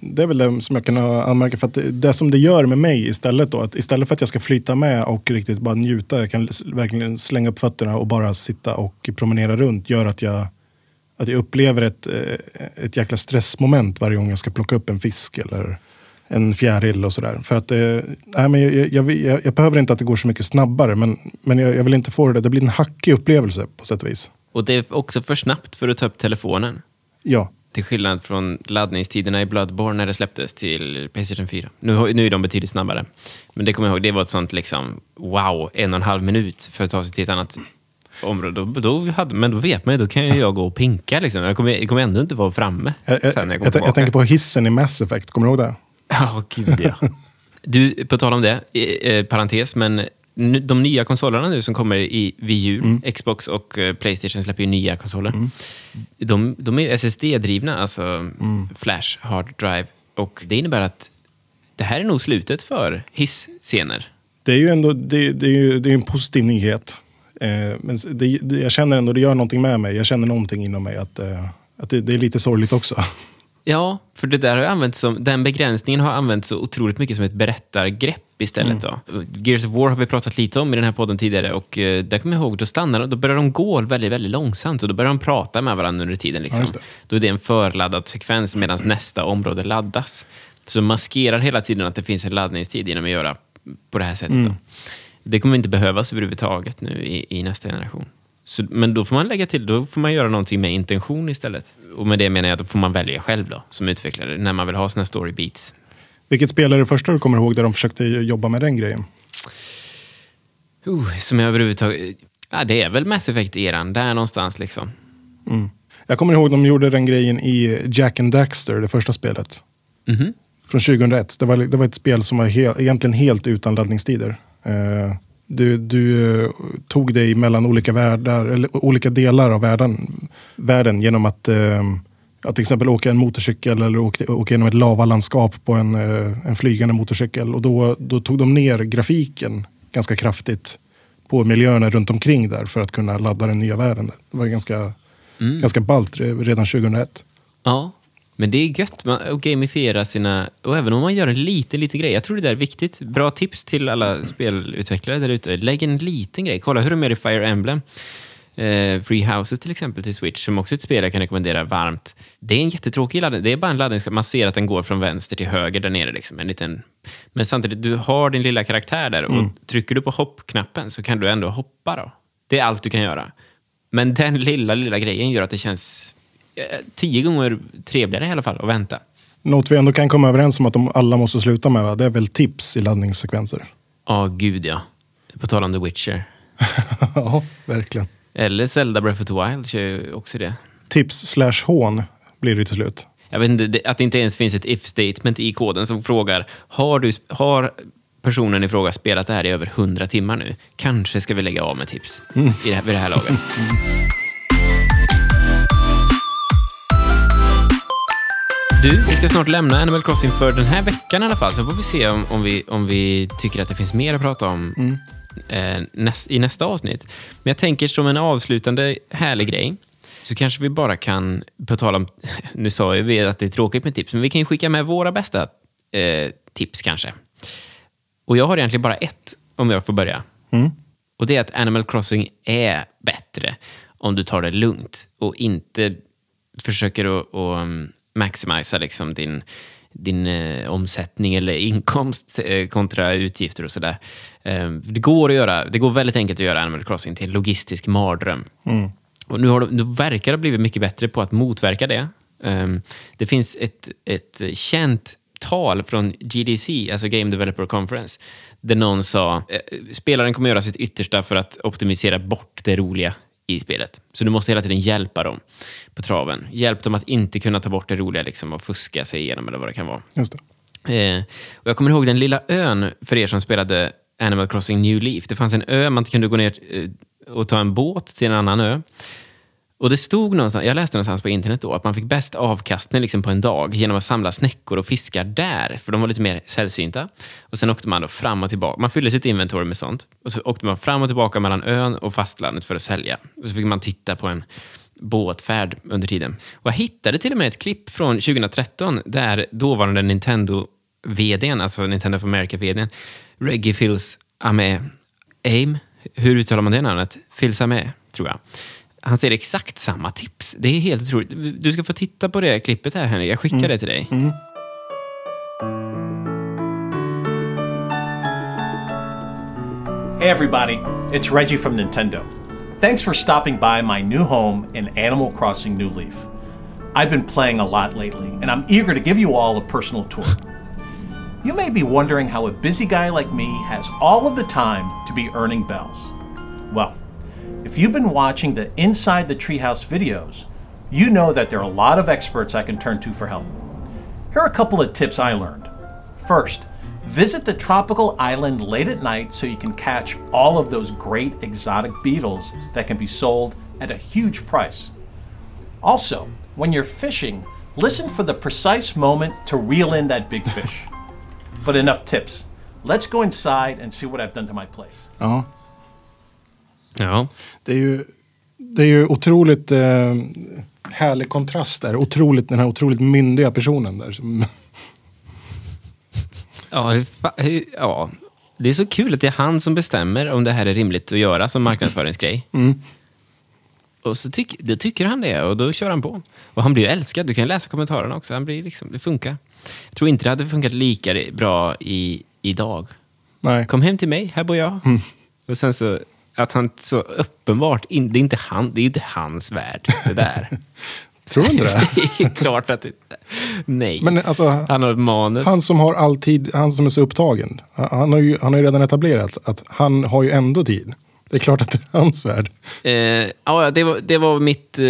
det är väl det som jag kan anmärka. För att det, som det gör med mig istället då, att istället för att jag ska flyta med och riktigt bara njuta, jag kan verkligen slänga upp fötterna och bara sitta och promenera runt, gör att jag, att jag upplever ett, eh, ett jäkla stressmoment varje gång jag ska plocka upp en fisk eller en fjäril och sådär. För att eh, nej, men jag, jag, jag, jag behöver inte att det går så mycket snabbare, men, men jag, vill inte få det. Det blir en hackig upplevelse på sätt och vis. Och det är också för snabbt för att ta upp telefonen. Ja, Till skillnad från laddningstiderna i Bloodborne när det släpptes till Playstation 4. Nu, nu är de betydligt snabbare. Men det kommer jag ihåg, det var ett sånt liksom, wow, en och en halv minut för att ta sig till ett annat område. Då, då hade, men då vet man ju, då kan ju jag gå och pinka. Liksom. Jag, kommer, jag kommer ändå inte vara framme jag, jag, sen när jag jag, kommer jag, tänker på hissen i Mass Effect, kommer du ihåg det? Ja, gud ja. Du, på tal om det, eh, parentes, men de nya konsolerna nu som kommer i Wii U, Mm. Xbox och eh, Playstation släpper ju nya konsoler. De, de är SSD-drivna, alltså Mm. Flash Hard Drive. Och det innebär att det här är nog slutet för hiss-scener. Det är ju ändå det, det är ju, det är en positiv nyhet. Eh, men det, det, jag känner ändå det gör någonting med mig. Jag känner någonting inom mig att, eh, att det, det är lite sorgligt också. Ja, för det där har använts som, den begränsningen har använts så otroligt mycket som ett berättargrepp istället. Mm. Då. Gears of War har vi pratat lite om i den här podden tidigare och eh, där kommer jag ihåg, då stannar då börjar de gå väldigt, väldigt långsamt och då börjar de prata med varandra under tiden. Liksom. det. Då är det en förladdad sekvens medan nästa område laddas. Så maskerar hela tiden att det finns en laddningstid genom att göra på det här sättet. Mm. Det kommer inte behövas överhuvudtaget nu i, i nästa generation. Så, men då får man lägga till, då får man göra någonting med intention istället. Och med det menar jag att då får man välja själv då, som utvecklare, när man vill ha sina story beats. Vilket spel är det första du kommer ihåg där de försökte jobba med den grejen? Uh, som jag överhuvudtaget... Ja, det är väl Mass Effect-eran, där någonstans liksom. Jag kommer ihåg de gjorde den grejen i Jack and Daxter, det första spelet. Mhm. Från 2001. Det var, det var ett spel som var he, egentligen helt utan laddningstider. Eh, du du eh, tog dig mellan olika världar, eller olika delar av världen, världen genom att, eh, att till exempel åka en motorcykel eller åka, åka genom ett lavalandskap på en, en flygande motorcykel. Och då, då tog de ner grafiken ganska kraftigt på miljöerna runt omkring där för att kunna ladda den nya världen. Det var ganska, ganska ballt re- redan 2001. Ja, men det är gött att gamifiera sina... Och även om man gör en liten, liten grej. Jag tror det där är viktigt. Bra tips till alla spelutvecklare där ute. Lägg en liten grej. Kolla hur de gör i Fire Emblem. Eh, Free Houses till exempel till Switch, som också är ett spel jag kan rekommendera varmt. Det är en jättetråkig laddning. Det är bara en laddning. Man ser att den går från vänster till höger där nere. Liksom. En liten... Men samtidigt, du har din lilla karaktär där och trycker du på hoppknappen så kan du ändå hoppa. Då. Det är allt du kan göra. Men den lilla, lilla grejen gör att det känns tio gånger trevligare i alla fall att vänta. Något vi ändå kan komma överens om att de alla måste sluta med, va? det är väl tips i laddningssekvenser. Ja, gud ja. På tal om The Witcher. ja, verkligen. Eller Zelda Breath of the Wild kör ju också det. Tips slash hån blir det till slut. Jag vet inte, att det inte ens finns ett if-statement i koden som frågar har, du, har personen i fråga spelat det här i över 100 timmar nu? Kanske ska vi lägga av med tips i det här, vid det här laget. Du, vi ska snart lämna Animal Crossing för den här veckan i alla fall, så får vi se om, om, vi, om vi tycker att det finns mer att prata om eh, näst, i nästa avsnitt. Men jag tänker som en avslutande härlig grej, så kanske vi bara kan, på tal om, nu sa ju vi att det är tråkigt med tips, men vi kan ju skicka med våra bästa eh, tips kanske. Och jag har egentligen bara ett, om jag får börja. Och det är att Animal Crossing är bättre om du tar det lugnt och inte försöker att, att um, maximisa liksom din, din eh, omsättning eller inkomst eh, kontra utgifter och sådär. Eh, det går att göra, det går väldigt enkelt att göra Animal Crossing till en logistisk mardröm. Och nu, har de, nu verkar det ha blivit mycket bättre på att motverka det. Um, det finns ett, ett känt tal från GDC, alltså Game Developer Conference, där någon sa eh, spelaren kommer göra sitt yttersta för att optimisera bort det roliga i spelet. Så du måste hela tiden hjälpa dem på traven. Hjälp dem att inte kunna ta bort det roliga liksom, och fuska sig igenom eller vad det kan vara. Just det. Eh, och jag kommer ihåg den lilla ön för er som spelade Animal Crossing New Leaf. Det fanns en ö man kunde gå ner eh, och ta en båt till en annan ö. Och det stod någonstans, jag läste någonstans på internet då, att man fick bäst avkastning liksom på en dag genom att samla snäckor och fiskar där, för de var lite mer sällsynta. Och sen åkte man då fram och tillbaka. Man fyllde sitt inventory med sånt. Och så åkte man fram och tillbaka mellan ön och fastlandet för att sälja. Och så fick man titta på en båtfärd under tiden. Och jag hittade till och med ett klipp från 2013 där dåvarande Nintendo-VDn, alltså Nintendo of America-VDn, Reggie Fils Ame, Aim, hur uttalar man det namnet? Fils Ame, tror jag han säger exakt samma tips. Det är helt otroligt. Du ska få titta på det klippet här, Henrik. Jag skickar mm. det till dig. Mm. Hey everybody, it's Reggie from Nintendo. Thanks for stopping by my new home in Animal Crossing New Leaf. I've been playing a lot lately, and I'm eager to give you all a personal tour. You may be wondering how a busy guy like me has all of the time to be earning bells. Well, if you've been watching the Inside the Treehouse videos, you know that there are a lot of experts I can turn to for help. Here are a couple of tips I learned. First, visit the tropical island late at night so you can catch all of those great exotic beetles that can be sold at a huge price. Also, when you're fishing, listen for the precise moment to reel in that big fish. but enough tips. Let's go inside and see what I've done to my place. Uh-huh. Ja. Det är ju, det är ju otroligt eh, härlig kontrast där. Otroligt, den här otroligt myndiga personen där. Som... Ja, ja, det är så kul att det är han som bestämmer om det här är rimligt att göra som marknadsföringsgrej. Mm. Och så tyck, då tycker han det och då kör han på. Och han blir ju älskad. Du kan läsa kommentarerna också. Han blir liksom, det funkar. Jag tror inte det hade funkat lika bra i, idag. Nej. Kom hem till mig, här bor jag. Mm. Och sen så att han så uppenbart, in, det, är inte han, det är inte hans värld det där. Tror du inte det? det är klart att det, Nej. Men alltså, han har ett manus. Han som har all tid, han som är så upptagen. Han har ju, han har ju redan etablerat att han har ju ändå tid. Det är klart att det är hans värld. Eh, ja, det var, det, var mitt, eh,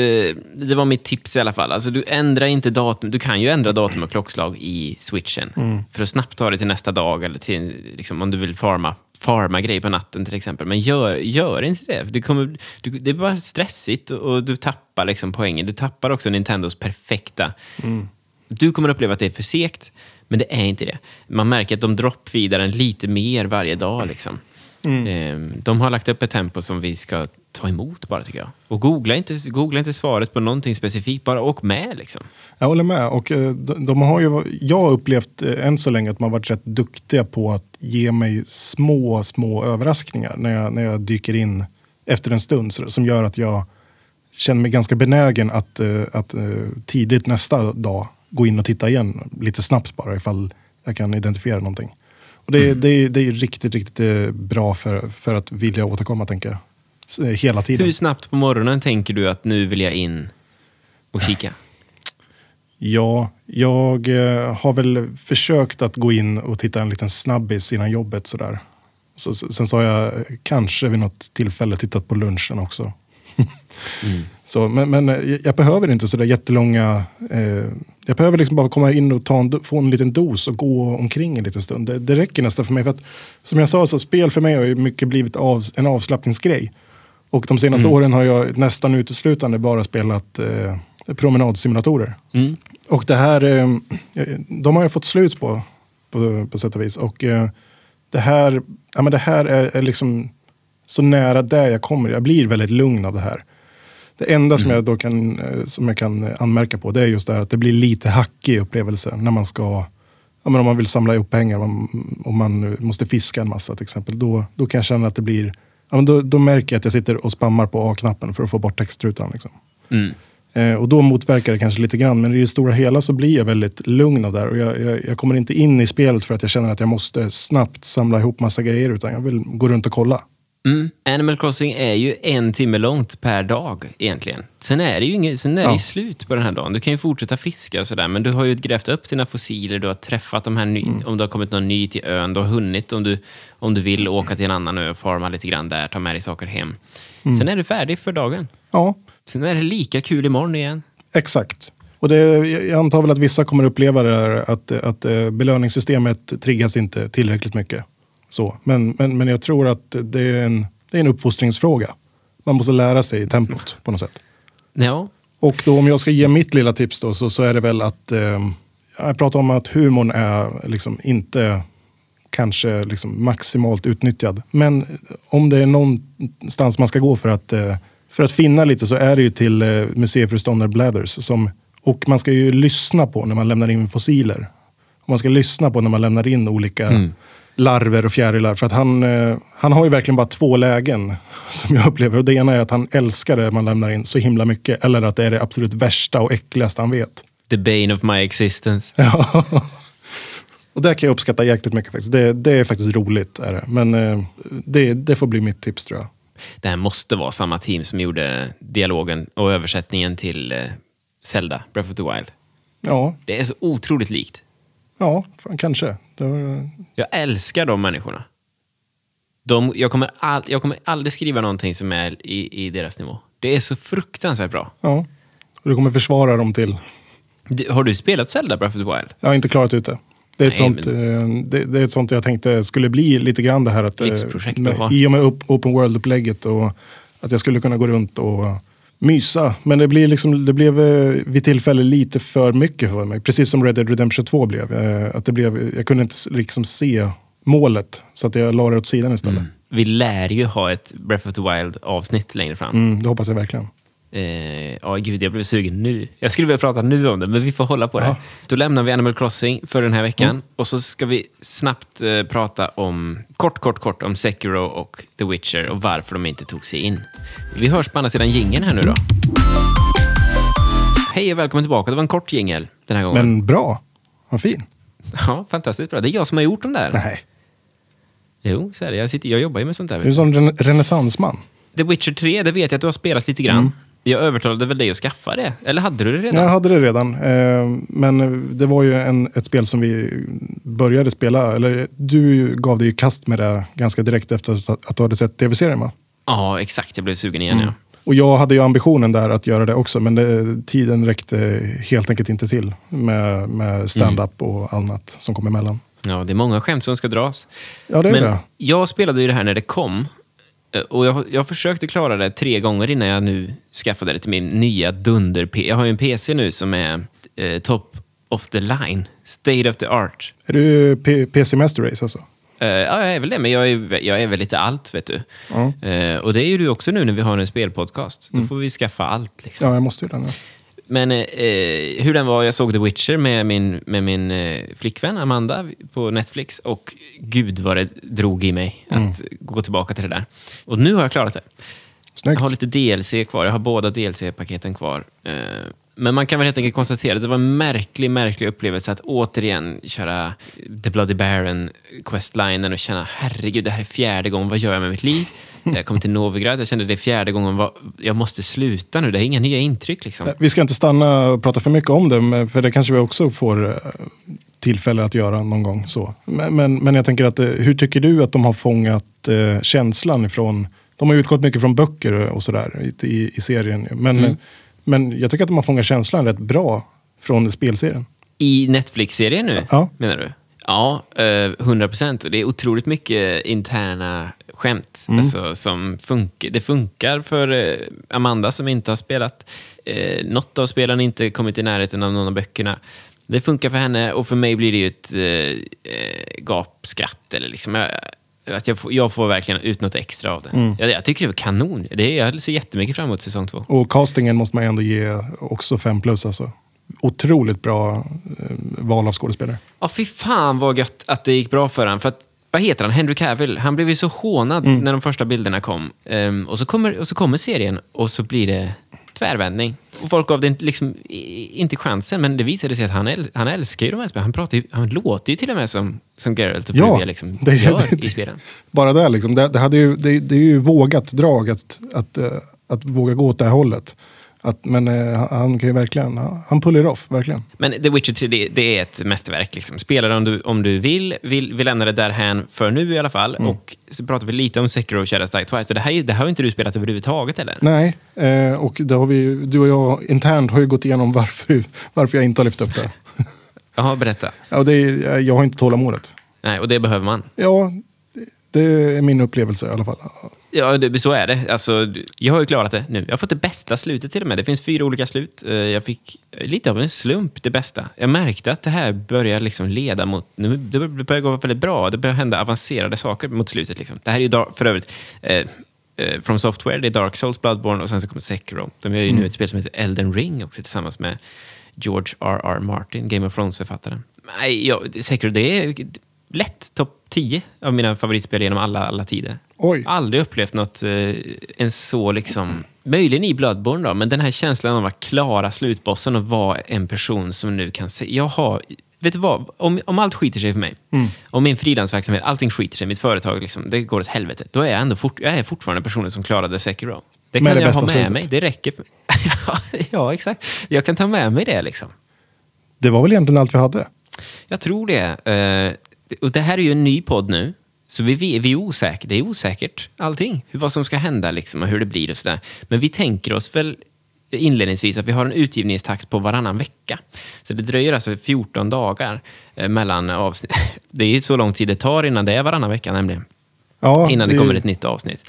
det var mitt tips i alla fall. Alltså, du ändrar inte datum. Du kan ju ändra datum och klockslag i switchen. Mm. För att snabbt ta det till nästa dag eller till, liksom, om du vill farma, farma grejer på natten till exempel. Men gör, gör inte det. Du kommer, du, det är bara stressigt och du tappar liksom poängen. Du tappar också Nintendos perfekta... Mm. Du kommer uppleva att det är för segt, men det är inte det. Man märker att de droppvidar den lite mer varje dag. Liksom. Mm. Ehm, de har lagt upp ett tempo som vi ska ta emot bara tycker jag. Och googla inte, googla inte svaret på någonting specifikt, bara åk med liksom. Jag håller med. Och eh, de, de har ju, jag har upplevt eh, än så länge att man varit rätt duktiga på att ge mig små, små överraskningar när jag, när jag dyker in efter en stund. Som gör att jag känner mig ganska benägen att, eh, att tidigt nästa dag gå in och titta igen lite snabbt bara ifall jag kan identifiera någonting. Och det, mm. det, det är riktigt, riktigt eh, bra för, för att vilja återkomma, tänker jag. Eh, hela tiden. Hur snabbt på morgonen tänker du att nu vill jag in och kika? Ja, jag eh, har väl försökt att gå in och titta en liten snabbis innan jobbet. Sådär. Så, sen så har jag kanske vid något tillfälle tittat på lunchen också. Mm. så, men, men jag behöver inte sådär jättelånga eh, jag behöver liksom bara komma in och ta en, få en liten dos och gå omkring en liten stund. Det, det räcker nästan för mig. För att, som jag sa, så spel för mig har ju mycket blivit av, en avslappningsgrej. Och de senaste mm. åren har jag nästan uteslutande bara spelat eh, promenadsimulatorer. Mm. Och det här, eh, de har jag fått slut på, på, på sätt och vis. Och eh, det här, ja, men det här är, är liksom så nära där jag kommer. Jag blir väldigt lugn av det här. Det enda som, mm. jag då kan, eh, som jag kan anmärka på det är just det här att det blir lite hackig upplevelse när man ska ja, men om man vill samla ihop pengar, om man måste fiska en massa till exempel. Då, då kan jag känna att det blir, ja, men då, då märker jag att jag sitter och spammar på A-knappen för att få bort textrutan. Liksom. Mm. Eh, och då motverkar det kanske lite grann. Men i det stora hela så blir jag väldigt lugn av det här. Och jag, jag, jag kommer inte in i spelet för att jag känner att jag måste snabbt samla ihop massa grejer. Utan jag vill gå runt och kolla. Mm. Animal Crossing är ju en timme långt per dag egentligen. Sen är det ju, inget, sen är Ja. slut på den här dagen. Du kan ju fortsätta fiska och sådär, men du har ju grävt upp dina fossiler, du har träffat de här ny, Mm. om det har kommit någon ny till ön, du har hunnit om du, om du vill åka till en annan ö farma lite grann där, ta med dig saker hem. Mm. Sen är du färdig för dagen. Ja, Sen är det lika kul imorgon igen. Exakt. Och det, jag antar väl att vissa kommer uppleva det här att, att eh, belöningssystemet triggas inte tillräckligt mycket. Så. Men, men, men jag tror att det är, en, det är en uppfostringsfråga. Man måste lära sig tempot på något sätt. Ja, Och då om jag ska ge mitt lilla tips då så, så är det väl att eh, jag pratar om att humorn är liksom inte kanske liksom maximalt utnyttjad. Men om det är någonstans man ska gå för att, eh, för att finna lite så är det ju till eh, museiföreståndare Blathers. Som, och man ska ju lyssna på när man lämnar in fossiler. Och man ska lyssna på när man lämnar in olika larver och fjärilar. För att han, eh, han har ju verkligen bara två lägen som jag upplever. Och det ena är att han älskar det man lämnar in så himla mycket. Eller att det är det absolut värsta och äckligaste han vet. the bane of my existence. Ja. Och det kan jag uppskatta jäkligt mycket faktiskt. Det, det är faktiskt roligt. Är det. Men eh, det, det får bli mitt tips tror jag. Det här måste vara samma team som gjorde dialogen och översättningen till eh, Zelda, Breath of the Wild. Ja, Det är så otroligt likt. Ja kanske. Var, Jag älskar de människorna. De, jag, kommer all, jag kommer aldrig skriva någonting som är i, i deras nivå. Det är så fruktansvärt bra. ja. Och du kommer försvara dem till... Har du spelat Zelda Breath of the Wild? Jag har inte klarat ut det. Det är, ett Nej, sånt, eh, det, det är ett sånt jag tänkte skulle bli lite grann det här att... eh, med. I och med op- open world-upplägget och att jag skulle kunna gå runt och mysa. Men det, blir liksom, det blev eh, vid tillfälle lite för mycket för mig. Precis som Red Dead Redemption 2 blev. Eh, Att det blev jag kunde inte liksom se målet. Så att jag la det åt sidan istället. Vi lär ju ha ett Breath of the Wild-avsnitt längre fram. Mm, det hoppas jag verkligen. Eh, Ja, gud, jag blev sugen nu. Jag skulle vilja prata nu om det, men vi får hålla på det. Då lämnar vi Animal Crossing för den här veckan. Och så ska vi snabbt eh, prata om, kort, kort, kort, om Sekiro och The Witcher och varför de inte tog sig in. Vi hörs på andra sidan jingeln här nu då. Hej och välkommen tillbaka. Det var en kort jingel den här gången. Men bra. Vad fin. Ja, fantastiskt bra. Det är jag som har gjort dem där. Nej, Jo, så är det. Jag, sitter, jag jobbar ju med sånt där. du är en sån ren- renässansman. The Witcher 3, det vet jag att du har spelat lite grann. Jag övertalade väl dig att skaffa det? Eller hade du det redan? Jag hade det redan. Eh, men det var ju en, ett spel som vi började spela. Eller du gav dig ju kast med det ganska direkt efter att, du hade sett tv-serien va? Ja, exakt. Jag blev sugen igen, ja. Och jag hade ju ambitionen där att göra det också. Men det, tiden räckte helt enkelt inte till. Med, med stand-up och annat som kom emellan. Ja, det är många skämt som ska dras. Ja, det är Men det. jag spelade ju det här när det kom. Eh, Och jag, jag försökte klara det tre gånger innan jag nu skaffade det till min nya dunder -P. Jag har ju en PC nu som är eh, top of the line. State of the art. Är du P- PC Master Race alltså? Eh, ja, jag är väl det, men jag är, jag är väl lite allt, vet du. Eh, och det är ju du också nu när vi har en spelpodcast. Då får vi skaffa allt. Liksom. Ja, jag måste ju den. Men eh, hur den var, jag såg The Witcher med min, med min eh, flickvän Amanda på Netflix och gud vad det drog i mig att gå tillbaka till det där. Och nu har jag klarat det. Snyggt. Jag har lite DLC kvar, jag har båda DLC-paketen kvar. Eh, men man kan väl helt enkelt konstatera att det var en märklig, märklig upplevelse att återigen köra The Bloody Baron questlinen och känna herregud, det här är fjärde gången, vad gör jag med mitt liv? Jag kom till Novigrad, jag kände det är fjärde gången, vad, jag måste sluta nu, det är inga nya intryck liksom. Vi ska inte stanna och prata för mycket om det, för det kanske vi också får eh, tillfälle att göra någon gång. Så. Men, men, men jag tänker att, eh, hur tycker du att de har fångat eh, känslan ifrån... De har utgått mycket från böcker och sådär i, i, i serien. Men, eh, men jag tycker att de har fångat känslan rätt bra från spelserien. I Netflix-serien nu, Ja. menar du? Ja, eh, 100 procent. Det är otroligt mycket interna skämt. Alltså, som funkar. Det funkar för eh, Amanda som inte har spelat. Eh, något av spelen inte kommit i närheten av någon av böckerna. Det funkar för henne och för mig blir det ju ett eh, eh, gapskratt. Eller liksom, jag, att jag, får, jag får verkligen ut något extra av det. Jag, jag tycker det var kanon. Det, jag ser jättemycket fram emot säsong två. Och castingen måste man ändå ge också fem plus. Alltså. Otroligt bra eh, val av skådespelare. Ja, fy fan vad gött att det gick bra för honom. För att, vad heter han? Henry Cavill. Han blev ju så hånad Mm. när de första bilderna kom. Ehm, och, så kommer, och så kommer serien och så blir det tvärvändning. Och folk gav det liksom, inte chansen, men det visade sig att han, äl, han älskar ju de här spelen. Han, pratar ju, han låter ju till och med som, som Geralt och Ja, liksom det- gör det- i spelen. Bara det, liksom, det, det, hade ju, det, det är ju vågat drag att, att, eh, att våga gå åt det här hållet. Att, men eh, han kan ju verkligen, han puller off, verkligen. Men The Witcher 3, det, det är ett mästerverk. Liksom. Spela det om du, om du vill. vill. Vi lämnar det därhän för nu i alla fall. Mm. Och så pratar vi lite om Sekiro och Shadows Die Twice. Det här, är- det här har ju inte du spelat överhuvudtaget, eller? Nej, eh, och det har vi, du och jag internt har ju gått igenom varför, varför jag inte har lyft upp det. Jaha, berätta. Ja, det är, jag har inte tålamodet. Nej, och det behöver man. Ja, det, är min upplevelse i alla fall. Ja, det, så är det. Alltså, jag har ju klarat det nu. Jag har fått det bästa slutet till och med. Det finns fyra olika slut. Eh, Jag fick lite av en slump det bästa. Jag märkte att det här börjar liksom leda mot... Nu, det börjar gå väldigt bra. Det börjar hända avancerade saker mot slutet. Liksom. Det här är ju för övrigt... Eh, eh, From Software, det är Dark Souls, Bloodborne och sen så kommer Sekiro. De gör ju nu ett spel som heter Elden Ring också tillsammans med George R.R. Martin, Game of Thrones-författaren. Nej, ja, Sekiro, det är lätt topp 10 av mina favoritspel genom alla, alla tider. Oj. Aldrig upplevt något eh, en så liksom... Möjligen i Bloodborne då, men den här känslan av att klara slutbossen och vara en person som nu kan se... Jag har... Vet du vad? Om, om allt skiter sig för mig, Mm. om min frilansverksamhet, allting skiter sig, mitt företag, liksom, det går åt helvete, då är jag ändå fort, jag är fortfarande personen som klarade Sekiro. Det kan det jag ha med slutet. mig. Det räcker för Ja, exakt. Jag kan ta med mig det liksom. Det var väl egentligen allt vi hade. Jag tror det. Och det här är ju en ny podd nu. Så vi, vi, vi är osäkra. Det är osäkert, allting. Hur, vad som ska hända liksom, och hur det blir och sådär. Men vi tänker oss väl inledningsvis att vi har en utgivningstakt på varannan vecka. Så det dröjer alltså 14 dagar eh, mellan avsnitt. Det är så lång tid det tar innan det är varannan vecka nämligen. Ja, Innan det är kommer ett nytt avsnitt.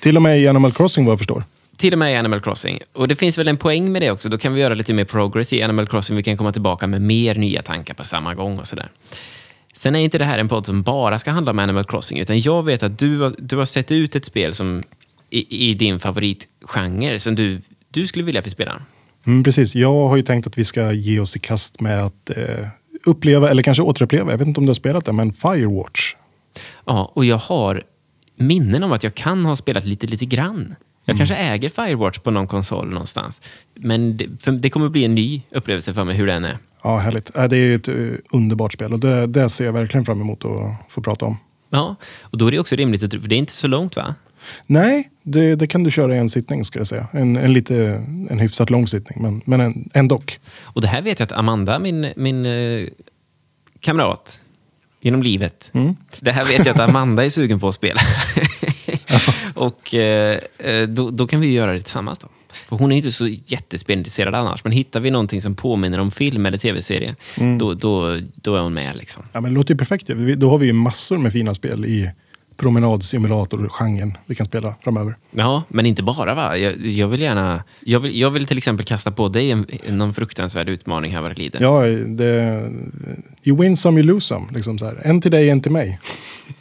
Till och med i Animal Crossing vad jag förstår. Till och med i Animal Crossing. Och det finns väl en poäng med det också. Då kan vi göra lite mer progress i Animal Crossing. Vi kan komma tillbaka med mer nya tankar på samma gång och sådär. Sen är inte det här en podd som bara ska handla om Animal Crossing, utan jag vet att du du har sett ut ett spel som i, i din favoritgenre som du, du skulle vilja få spela. Mm, precis, jag har ju tänkt att vi ska ge oss i kast med att eh, uppleva, eller kanske återuppleva, jag vet inte om du har spelat det, men Firewatch. Ja, och jag har minnen om att jag kan ha spelat lite, lite grann. Jag kanske äger Firewatch på någon konsol någonstans. Men det, för det kommer bli en ny upplevelse för mig hur den är. Ja, härligt. Äh, Det är ett eh, underbart spel och det, det ser jag verkligen fram emot att få prata om. Ja, och då är det också rimligt, att, för det är inte så långt va? Nej, det, det kan du köra i en sittning skulle jag säga. En, en, lite, en hyfsat lång sittning, men, men en, en dock. Och det här vet jag att Amanda, min, min eh, kamrat genom livet, det här vet jag att Amanda är sugen på att spela. och eh, eh, då, då kan vi ju göra det tillsammans då. För hon är inte så jättespelintresserad annars, men hittar vi någonting som påminner om film eller tv-serie, då, då, då är hon med. Liksom. Ja, men det låter ju perfekt. Då har vi ju massor med fina spel i promenadsimulator-genren vi kan spela framöver. Ja, men inte bara va? Jag, jag vill gärna... Jag vill, jag vill till exempel kasta på dig en, någon fruktansvärd utmaning här vad lider. Ja, det, you win some, you lose some. Liksom så här. En till dig, en till mig.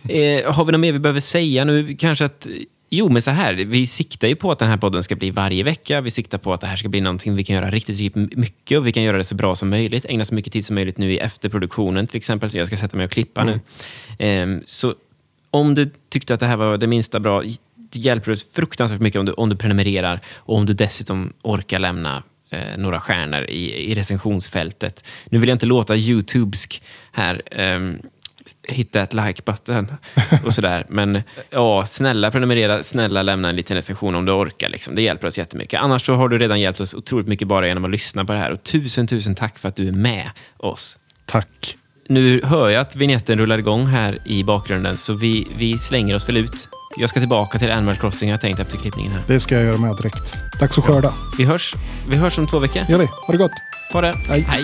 Eh, har vi något mer vi behöver säga nu? Kanske att... Jo, men så här. Vi siktar ju på att den här podden ska bli varje vecka. Vi siktar på att det här ska bli någonting vi kan göra riktigt, mycket och vi kan göra det så bra som möjligt. Ägna så mycket tid som möjligt nu i efterproduktionen till exempel. Så jag ska sätta mig och klippa nu. Ehm, så om du tyckte att det här var det minsta bra, det hjälper oss fruktansvärt mycket om du, om du prenumererar och om du dessutom orkar lämna eh, några stjärnor i, i recensionsfältet. Nu vill jag inte låta YouTubesk här. ehm, hitta ett like-button och sådär. Men ja, snälla prenumerera, snälla lämna en liten recension om du orkar. Liksom. Det hjälper oss jättemycket. Annars så har du redan hjälpt oss otroligt mycket bara genom att lyssna på det här. Och tusen, tusen tack för att du är med oss. Tack. Nu hör jag att vignetten rullar igång här i bakgrunden, så vi, vi slänger oss väl ut. Jag ska tillbaka till Animal Crossing, jag har tänkt efter klippningen här. Det ska jag göra med direkt. Dags att skörda. Vi hörs, vi hörs om två veckor. Gör vi. Ha det gott. Ha det. Hej. Hej.